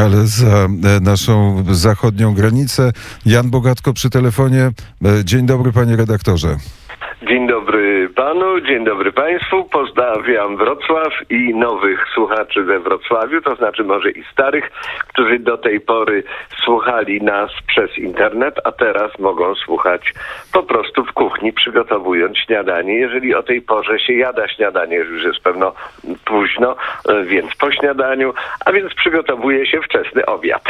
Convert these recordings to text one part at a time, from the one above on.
ale za naszą zachodnią granicę. Jan Bogatko przy telefonie. Dzień dobry, panie redaktorze. Dzień dobry panu, dzień dobry państwu. Pozdrawiam Wrocław i nowych słuchaczy we Wrocławiu, to znaczy może i starych, którzy do tej pory słuchali nas przez internet, a teraz mogą słuchać po prostu w kuchni, przygotowując śniadanie. Jeżeli o tej porze się jada śniadanie, już jest pewno późno, więc po śniadaniu, a więc przygotowuje się wczesny obiad.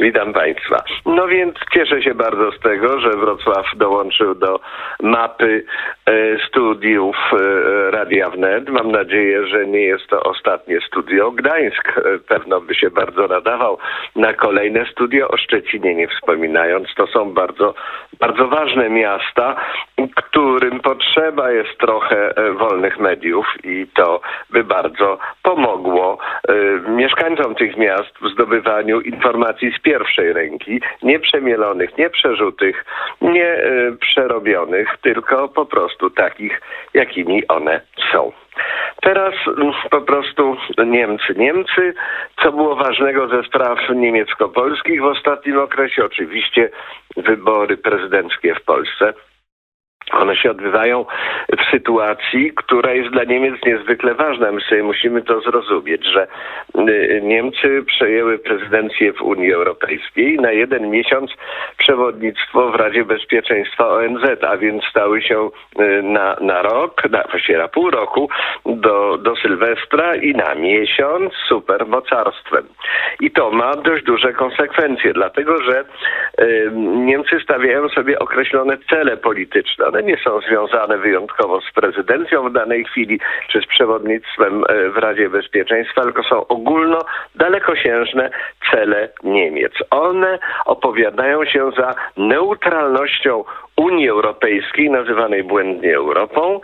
Witam Państwa. No więc cieszę się bardzo z tego, że Wrocław dołączył do mapy e, studiów e, Radia Wnet. Mam nadzieję, że nie jest to ostatnie studio. Gdańsk e, pewno by się bardzo nadawał na kolejne studio, o Szczecinie nie wspominając. To są bardzo, bardzo ważne miasta, którym potrzeba jest trochę wolnych mediów i to by bardzo pomogło mieszkańcom tych miast w zdobywaniu informacji z pierwszej ręki, nie przemielonych, nie przerzutych, nie y, przerobionych, tylko po prostu takich, jakimi one są. Teraz mm, po prostu Niemcy. Niemcy, co było ważnego ze spraw niemiecko-polskich w ostatnim okresie? Oczywiście wybory prezydenckie w Polsce. One się odbywają w sytuacji, która jest dla Niemiec niezwykle ważna. My sobie musimy to zrozumieć, że y, Niemcy przejęły prezydencję w Unii Europejskiej na jeden miesiąc przewodnictwo w Radzie Bezpieczeństwa ONZ, a więc stały się y, na, na rok, na, właściwie na pół roku do, do Sylwestra i na miesiąc supermocarstwem. I to ma dość duże konsekwencje, dlatego że y, Niemcy stawiają sobie określone cele polityczne one nie są związane wyjątkowo z prezydencją w danej chwili, czy z przewodnictwem e, w Radzie Bezpieczeństwa, tylko są ogólno dalekosiężne cele Niemiec. One opowiadają się za neutralnością Unii Europejskiej, nazywanej błędnie Europą,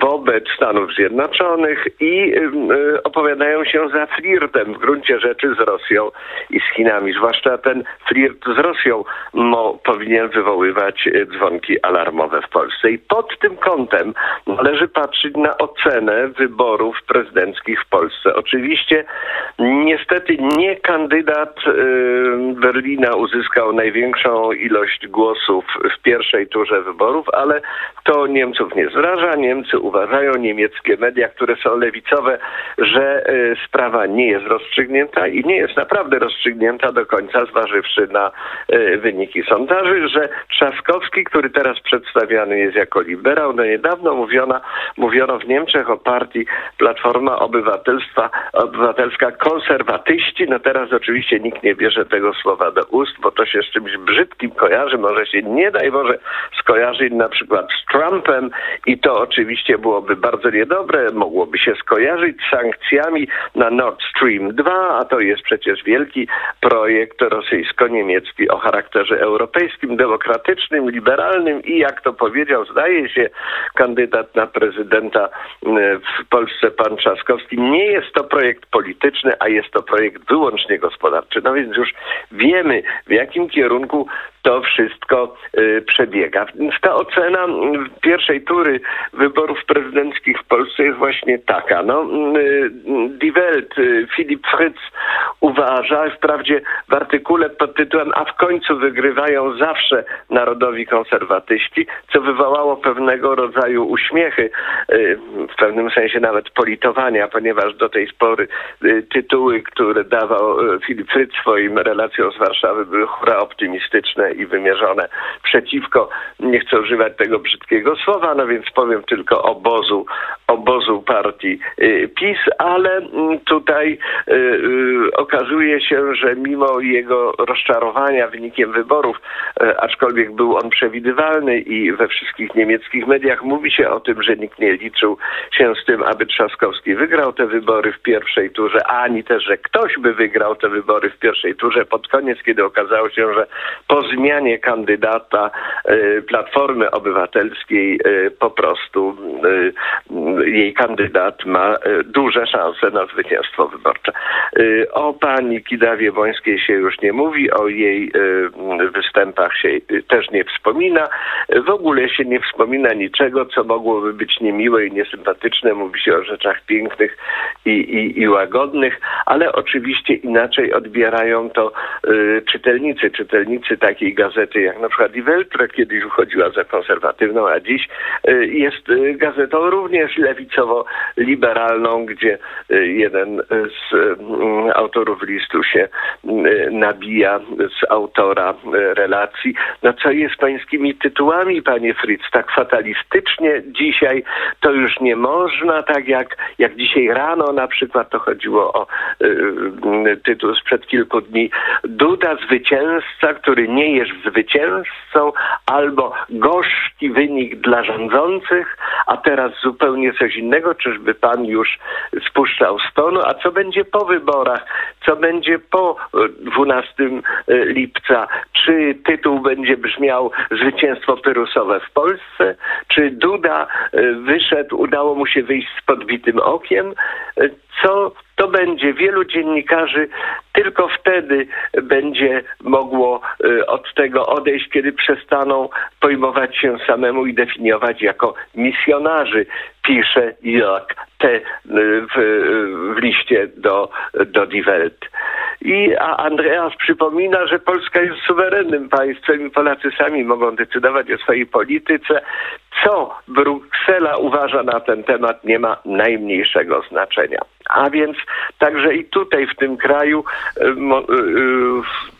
wobec Stanów Zjednoczonych i y, opowiadają się za flirtem w gruncie rzeczy z Rosją i z Chinami. Zwłaszcza ten flirt z Rosją mo, powinien wywoływać y, dzwonki alarmowe w Polsce. I pod tym kątem należy patrzeć na ocenę wyborów prezydenckich w Polsce. Oczywiście niestety nie kandydat y, Berlina uzyskał największą ilość głosów w pierwszej turze wyborów, ale to Niemców nie zraża. Niemcy uważają, niemieckie media, które są lewicowe, że y, sprawa nie jest rozstrzygnięta i nie jest naprawdę rozstrzygnięta do końca, zważywszy na y, wyniki sondaży, że Trzaskowski, który teraz przedstawiany jest jako liberał, no niedawno mówiono, mówiono w Niemczech o partii Platforma Obywatelstwa, Obywatelska konserwatyści, no teraz oczywiście nikt nie bierze tego słowa do ust, bo to się z czymś brzydkim kojarzy, może się nie daj Boże skojarzyć na przykład z Trumpem i to oczywiście byłoby bardzo niedobre. Mogłoby się skojarzyć z sankcjami na Nord Stream 2, a to jest przecież wielki projekt rosyjsko-niemiecki o charakterze europejskim, demokratycznym, liberalnym i jak to powiedział, zdaje się, kandydat na prezydenta w Polsce, pan Trzaskowski, nie jest to projekt polityczny, a jest to projekt wyłącznie gospodarczy. No więc już wiemy, w jakim kierunku to wszystko y, przebiega. Ta ocena pierwszej tury wyborów prezydenckich w Polsce jest właśnie taka. No, y, Die Welt, y, Filip Fritz uważa, wprawdzie w artykule pod tytułem A w końcu wygrywają zawsze narodowi konserwatyści, co wywołało pewnego rodzaju uśmiechy, y, w pewnym sensie nawet politowania, ponieważ do tej pory y, tytuły, które dawał y, Filip Fritz swoim relacjom z Warszawy były hura optymistyczne i wymierzone przeciwko, nie chcę używać tego brzydkiego słowa, no więc powiem tylko obozu, obozu partii y, PiS, ale mm, tutaj y, y, okazuje się, że mimo jego rozczarowania wynikiem wyborów, aczkolwiek był on przewidywalny i we wszystkich niemieckich mediach mówi się o tym, że nikt nie liczył się z tym, aby Trzaskowski wygrał te wybory w pierwszej turze, ani też, że ktoś by wygrał te wybory w pierwszej turze pod koniec, kiedy okazało się, że po zmianie kandydata Platformy Obywatelskiej po prostu jej kandydat ma duże szanse na zwycięstwo wyborcze. O pani Kidawie Bońskiej się już nie mówi, o jej występach się też nie wspomina. W ogóle się nie wspomina niczego, co mogłoby być niemiłe i niesympatyczne. Mówi się o rzeczach pięknych i, i, i łagodnych, ale oczywiście inaczej odbierają to czytelnicy. Czytelnicy takiej gazety jak na przykład Die Welt, która kiedyś uchodziła za konserwatywną, a dziś jest gazetą również lewicowo-liberalną, gdzie y, jeden z y, autorów listu się y, nabija z autora relacji. No co jest pańskimi tytułami, panie Fritz? Tak fatalistycznie dzisiaj to już nie można, tak jak, jak dzisiaj rano na przykład to chodziło o tytuł sprzed kilku dni. Duda zwycięzca, który nie jest zwycięzcą, albo gorzki wynik dla rządzących, a teraz zupełnie coś innego, czyżby pan już spuszczał stonu, a co będzie po wyborach, co będzie po 12 lipca, czy tytuł będzie brzmiał Zwycięstwo Pyrusowe w Polsce, czy Duda wyszedł, udało mu się wyjść z podbitym okiem, co to będzie? Wielu dziennikarzy tylko wtedy będzie mogło y, od tego odejść, kiedy przestaną pojmować się samemu i definiować jako misjonarzy, pisze te y, w, w liście do, do Die Welt. I a Andreas przypomina, że Polska jest suwerennym państwem i Polacy sami mogą decydować o swojej polityce. Co Bruksela uważa na ten temat nie ma najmniejszego znaczenia. A więc także i tutaj w tym kraju y, y,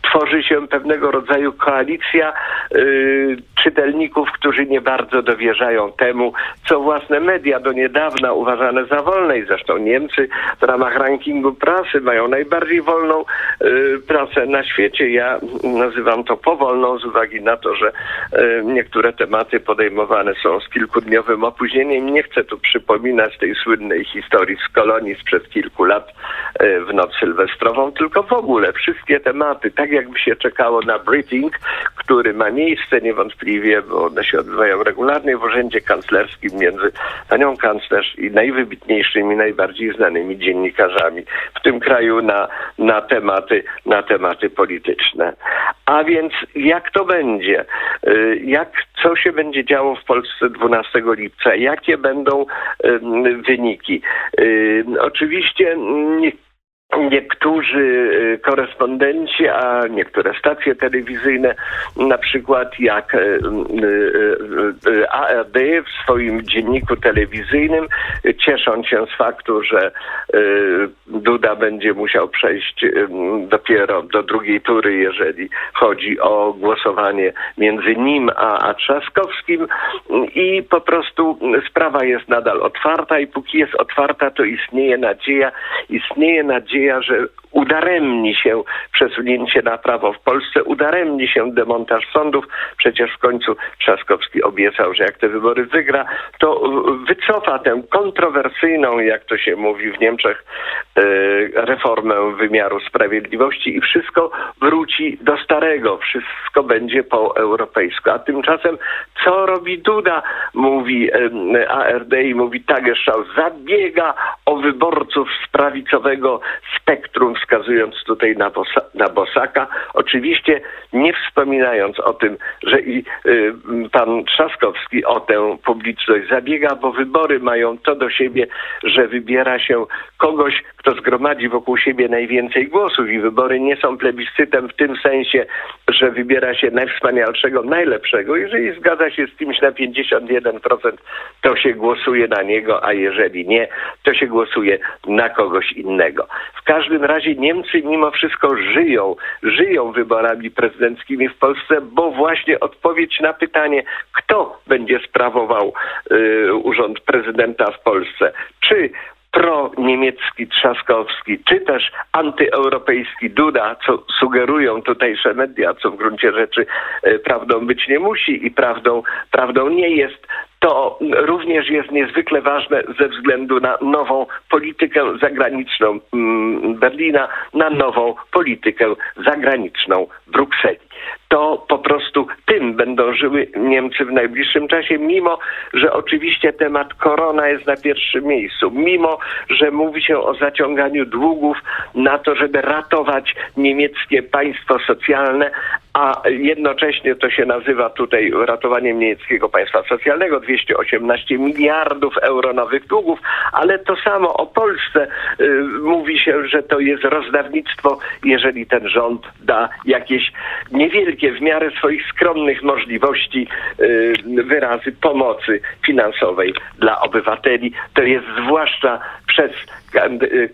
tworzy się pewnego rodzaju koalicja y, czytelników, którzy nie bardzo dowierzają temu, co własne media do niedawna uważane za wolne i zresztą Niemcy w ramach rankingu prasy mają najbardziej wolną y, prasę na świecie. Ja nazywam to powolną z uwagi na to, że y, niektóre tematy podejmowane są z kilkudniowym opóźnieniem. Nie chcę tu przypominać tej słynnej historii z kolonii sprzed kilku lat y, w noc sylwestrową, tylko w ogóle wszystkie tematy, tak jakby się czekało na briefing, który ma miejsce niewątpliwie, bo one się odbywają regularnie w urzędzie kanclerskim między panią kanclerz i najwybitniejszymi, najbardziej znanymi dziennikarzami w tym kraju na, na, tematy, na tematy polityczne. A więc jak to będzie? Y, jak, co się będzie działo w Polsce 12 lipca? Jakie będą wyniki? Oczywiście nie niektórzy y, korespondenci, a niektóre stacje telewizyjne, na przykład jak y, y, ARD w swoim dzienniku telewizyjnym, cieszą się z faktu, że będzie musiał przejść dopiero do drugiej tury, jeżeli chodzi o głosowanie między nim a, a Trzaskowskim i po prostu sprawa jest nadal otwarta i póki jest otwarta, to istnieje nadzieja, istnieje nadzieja, że udaremni się przesunięcie na prawo w Polsce, udaremni się demontaż sądów. Przecież w końcu Trzaskowski obiecał, że jak te wybory wygra, to wycofa tę kontrowersyjną, jak to się mówi w Niemczech, e, reformę wymiaru sprawiedliwości i wszystko wróci do starego, wszystko będzie po europejsku. A tymczasem co robi Duda? Mówi ARD i mówi Tagesschau, zabiega o wyborców z prawicowego spektrum wskazując tutaj na, Bosa, na Bosaka, oczywiście nie wspominając o tym, że i pan Trzaskowski o tę publiczność zabiega, bo wybory mają to do siebie, że wybiera się kogoś, kto zgromadzi wokół siebie najwięcej głosów i wybory nie są plebiscytem w tym sensie, że wybiera się najwspanialszego, najlepszego. Jeżeli zgadza się z kimś na 51%, to się głosuje na niego, a jeżeli nie, to się głosuje na kogoś innego. W każdym razie Niemcy mimo wszystko żyją, żyją wyborami prezydenckimi w Polsce, bo właśnie odpowiedź na pytanie, kto będzie sprawował y, urząd prezydenta w Polsce, czy pro-niemiecki Trzaskowski, czy też antyeuropejski Duda, co sugerują tutejsze media, co w gruncie rzeczy y, prawdą być nie musi i prawdą, prawdą nie jest, to również jest niezwykle ważne ze względu na nową politykę zagraniczną mm, Berlina, na nową politykę zagraniczną Brukseli. To po prostu tym będą żyły Niemcy w najbliższym czasie, mimo że oczywiście temat korona jest na pierwszym miejscu, mimo że mówi się o zaciąganiu długów na to, żeby ratować niemieckie państwo socjalne, a jednocześnie to się nazywa tutaj ratowaniem niemieckiego państwa socjalnego, 218 miliardów euro nowych długów, ale to samo o Polsce y, mówi się, że to jest rozdawnictwo, jeżeli ten rząd da jakieś niewielkie w miarę swoich skromnych możliwości y, wyrazy pomocy finansowej dla obywateli. To jest zwłaszcza przez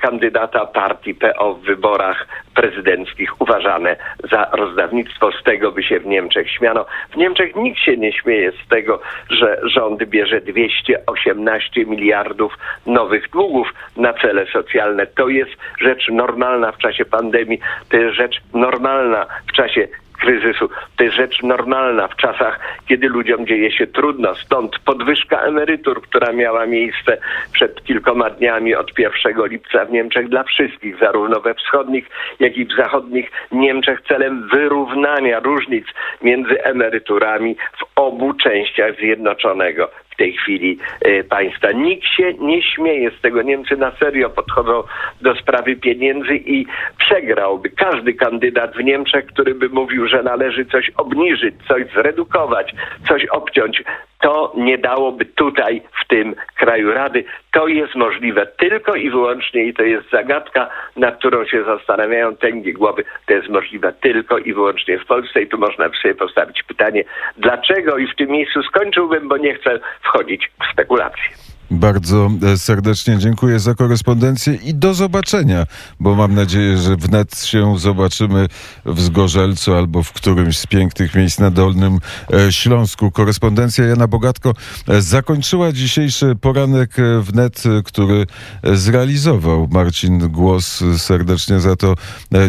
kandydata partii PO w wyborach prezydenckich uważane za rozdawnictwo. Z tego by się w Niemczech śmiano. W Niemczech nikt się nie śmieje z tego, że rząd bierze 218 miliardów nowych długów na cele socjalne. To jest rzecz normalna w czasie pandemii, to jest rzecz normalna w czasie kryzysu. To jest rzecz normalna w czasach, kiedy ludziom dzieje się trudno. Stąd podwyżka emerytur, która miała miejsce przed kilkoma dniami od 1 lipca w Niemczech dla wszystkich, zarówno we wschodnich, jak i w zachodnich Niemczech celem wyrównania różnic między emeryturami w obu częściach Zjednoczonego w tej chwili e, państwa. Nikt się nie śmieje z tego. Niemcy na serio podchodzą do sprawy pieniędzy i przegrałby każdy kandydat w Niemczech, który by mówił, że należy coś obniżyć, coś zredukować, coś obciąć. To nie dałoby tutaj, w tym kraju rady. To jest możliwe tylko i wyłącznie, i to jest zagadka, nad którą się zastanawiają tęgie głowy, to jest możliwe tylko i wyłącznie w Polsce. I tu można sobie postawić pytanie, dlaczego i w tym miejscu skończyłbym, bo nie chcę wchodzić w spekulacje. Bardzo e, serdecznie dziękuję za korespondencję i do zobaczenia, bo mam nadzieję, że wnet się zobaczymy w Zgorzelcu albo w którymś z pięknych miejsc na Dolnym e, Śląsku. Korespondencja Jana Bogatko e, zakończyła dzisiejszy poranek wnet, który zrealizował Marcin Głos. Serdecznie za to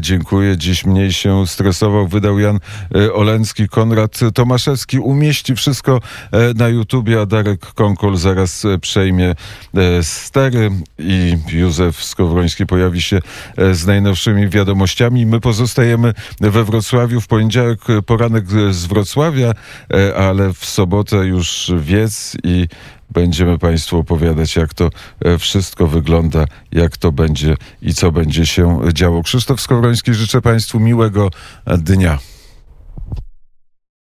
dziękuję. Dziś mniej się stresował. Wydał Jan Oleński, Konrad Tomaszewski. Umieści wszystko na YouTubie, a Darek Konkol zaraz przejdzie przejmie e, stery i Józef Skowroński pojawi się e, z najnowszymi wiadomościami. My pozostajemy we Wrocławiu w poniedziałek poranek z Wrocławia, e, ale w sobotę już wiec i będziemy Państwu opowiadać, jak to wszystko wygląda, jak to będzie i co będzie się działo. Krzysztof Skowroński, życzę Państwu miłego dnia.